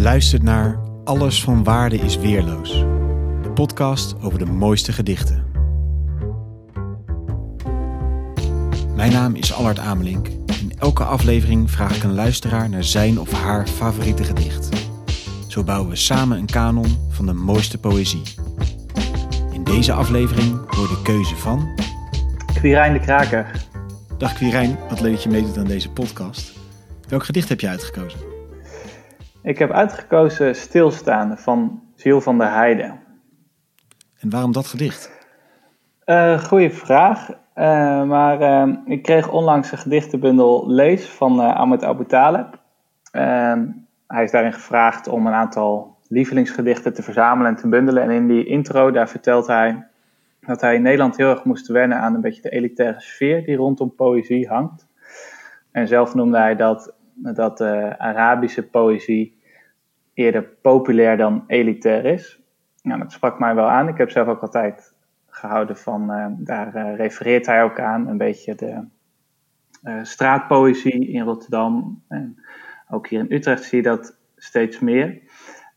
Je luistert naar Alles van Waarde is Weerloos, de podcast over de mooiste gedichten. Mijn naam is Allard Amelink. In elke aflevering vraag ik een luisteraar naar zijn of haar favoriete gedicht. Zo bouwen we samen een kanon van de mooiste poëzie. In deze aflevering hoor de keuze van... Quirijn de Kraker. Dag Quirijn, wat leuk dat je meedoet aan deze podcast. Welk gedicht heb je uitgekozen? Ik heb uitgekozen Stilstaan van Ziel van der Heide. En waarom dat gedicht? Uh, goeie vraag. Uh, maar uh, ik kreeg onlangs een gedichtenbundel Lees van Ahmed Abu Talib. hij is daarin gevraagd om een aantal lievelingsgedichten te verzamelen en te bundelen. En in die intro daar vertelt hij dat hij in Nederland heel erg moest wennen aan een beetje de elitaire sfeer die rondom poëzie hangt. En zelf noemde hij dat, dat de Arabische poëzie eerder populair dan elitair is. Nou, dat sprak mij wel aan. Ik heb zelf ook altijd gehouden van, uh, daar uh, refereert hij ook aan, een beetje de straatpoëzie in Rotterdam. En ook hier in Utrecht zie je dat steeds meer.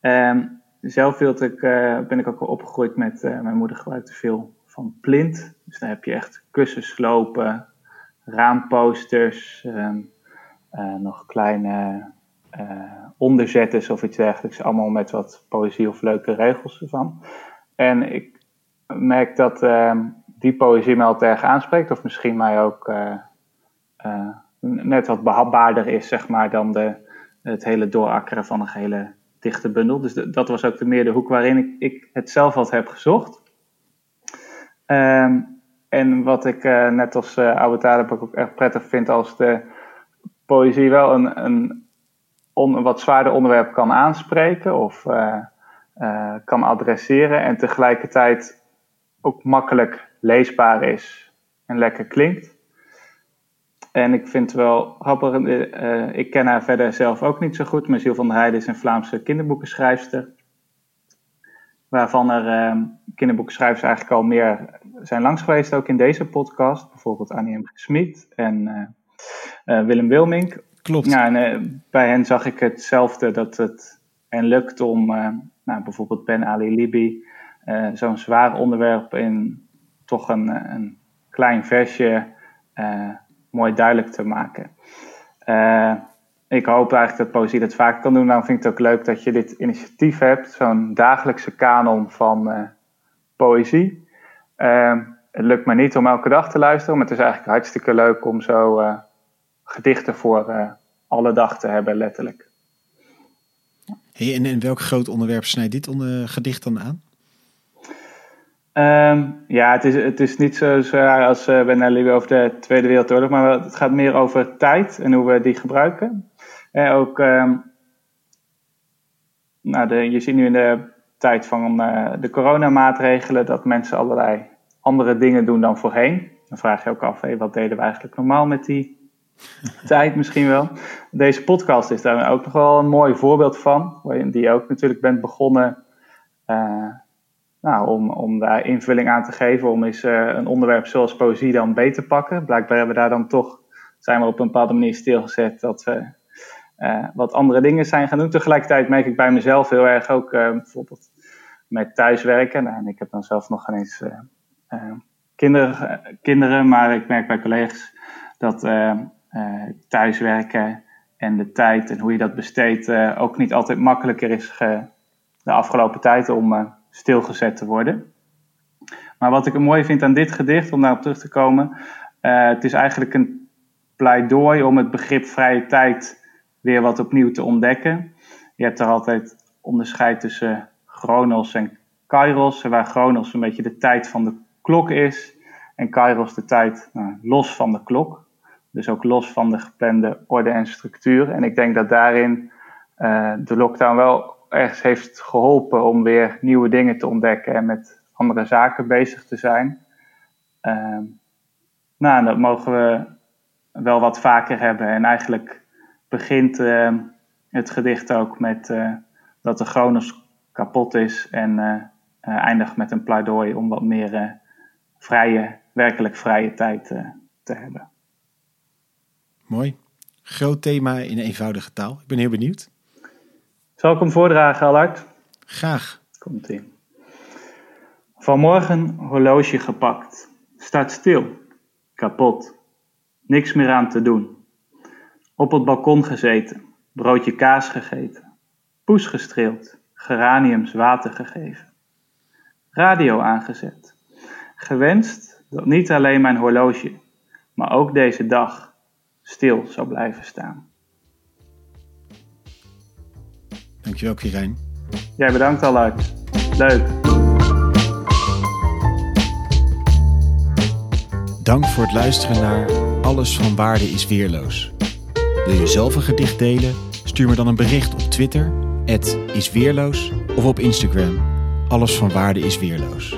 Um, zelf ik, ben ik ook wel opgegroeid met, mijn moeder gebruikte veel van plint. Dus dan heb je echt kussenslopen, raamposters, um, nog kleine onderzetters of iets dergelijks. Allemaal met wat poëzie of leuke regels ervan. En ik merk dat uh, die poëzie me altijd erg aanspreekt. Of misschien mij ook uh, net wat behapbaarder is, zeg maar, dan de, het hele doorakkeren van een hele dichte bundel. Dus dat was ook de meer hoek waarin ik, ik het zelf wat heb gezocht. Um, en wat ik net als uh, oude ook erg prettig vind als de poëzie wel een, een, on, wat zwaarder onderwerp kan aanspreken of kan adresseren en tegelijkertijd ook makkelijk leesbaar is en lekker klinkt. En ik vind het wel grappig, uh, ik ken haar verder zelf ook niet zo goed, maar Ziel van der Heijden is een Vlaamse kinderboekenschrijfster. Waarvan er kinderboekenschrijvers eigenlijk al meer zijn langs geweest, ook in deze podcast. Bijvoorbeeld Annie M. Smit en Willem Wilmink. Klopt. Ja, en, bij hen zag ik hetzelfde, dat het hen lukt om nou, bijvoorbeeld Ben Ali Libi uh, zo'n zwaar onderwerp in toch een, een klein versje uh, mooi duidelijk te maken. Uh, ik hoop eigenlijk dat poëzie dat vaak kan doen. Nou vind ik het ook leuk dat je dit initiatief hebt, zo'n dagelijkse kanon van poëzie. het lukt me niet om elke dag te luisteren, maar het is eigenlijk hartstikke leuk om zo gedichten voor alle dag te hebben, letterlijk. Hey, en, en welk groot onderwerp snijdt dit onder, gedicht dan aan? Um, ja, het is, het is niet zo zwaar als uh, bij Nelly over de Tweede Wereldoorlog, maar het gaat meer over tijd en hoe we die gebruiken. En ook, um, nou de, je ziet nu in de tijd van uh, de coronamaatregelen dat mensen allerlei andere dingen doen dan voorheen. Dan vraag je ook af, hey, wat deden we eigenlijk normaal met die tijd misschien wel. Deze podcast is daar ook nog wel een mooi voorbeeld van, die je ook natuurlijk bent begonnen... Uh, nou, om, om daar invulling aan te geven, om eens uh, een onderwerp zoals poëzie dan beter te pakken. Blijkbaar hebben we daar dan toch, zijn we op een bepaalde manier stilgezet dat we uh, wat andere dingen zijn gaan doen. Tegelijkertijd merk ik bij mezelf heel erg ook bijvoorbeeld met thuiswerken. Nou, en ik heb dan zelf nog geen eens kinderen, kinderen, maar ik merk bij collega's dat thuiswerken en de tijd en hoe je dat besteedt ook niet altijd makkelijker is de afgelopen tijd om stilgezet te worden. Maar wat ik mooi vind aan dit gedicht, om daarop terug te komen, het is eigenlijk een pleidooi om het begrip vrije tijd weer wat opnieuw te ontdekken. Je hebt er altijd onderscheid tussen chronos en kairos, waar chronos een beetje de tijd van de klok is en kairos de tijd los van de klok. Dus ook los van de geplande orde en structuur. En ik denk dat daarin uh, de lockdown wel ergens heeft geholpen om weer nieuwe dingen te ontdekken en met andere zaken bezig te zijn. Uh, nou, dat mogen we wel wat vaker hebben. En eigenlijk begint uh, het gedicht ook met uh, dat de chronos kapot is en eh, eindigt met een pleidooi om wat meer vrije, werkelijk vrije tijd te hebben. Mooi. Groot thema in eenvoudige taal. Ik ben heel benieuwd. Zal ik hem voordragen, Allard? Graag. Komt ie. Vanmorgen horloge gepakt. Staat stil. Kapot. Niks meer aan te doen. Op het balkon gezeten. Broodje kaas gegeten. Poes gestreeld. Geraniums water gegeven. Radio aangezet. Gewenst dat niet alleen mijn horloge, maar ook deze dag stil zou blijven staan. Dankjewel, Quirijn. Jij bedankt al uit. Leuk. Dank voor het luisteren naar Alles van Waarde is Weerloos. Wil je zelf een gedicht delen? Stuur me dan een bericht op Twitter, isweerloos, of op Instagram, Alles van Waarde is Weerloos.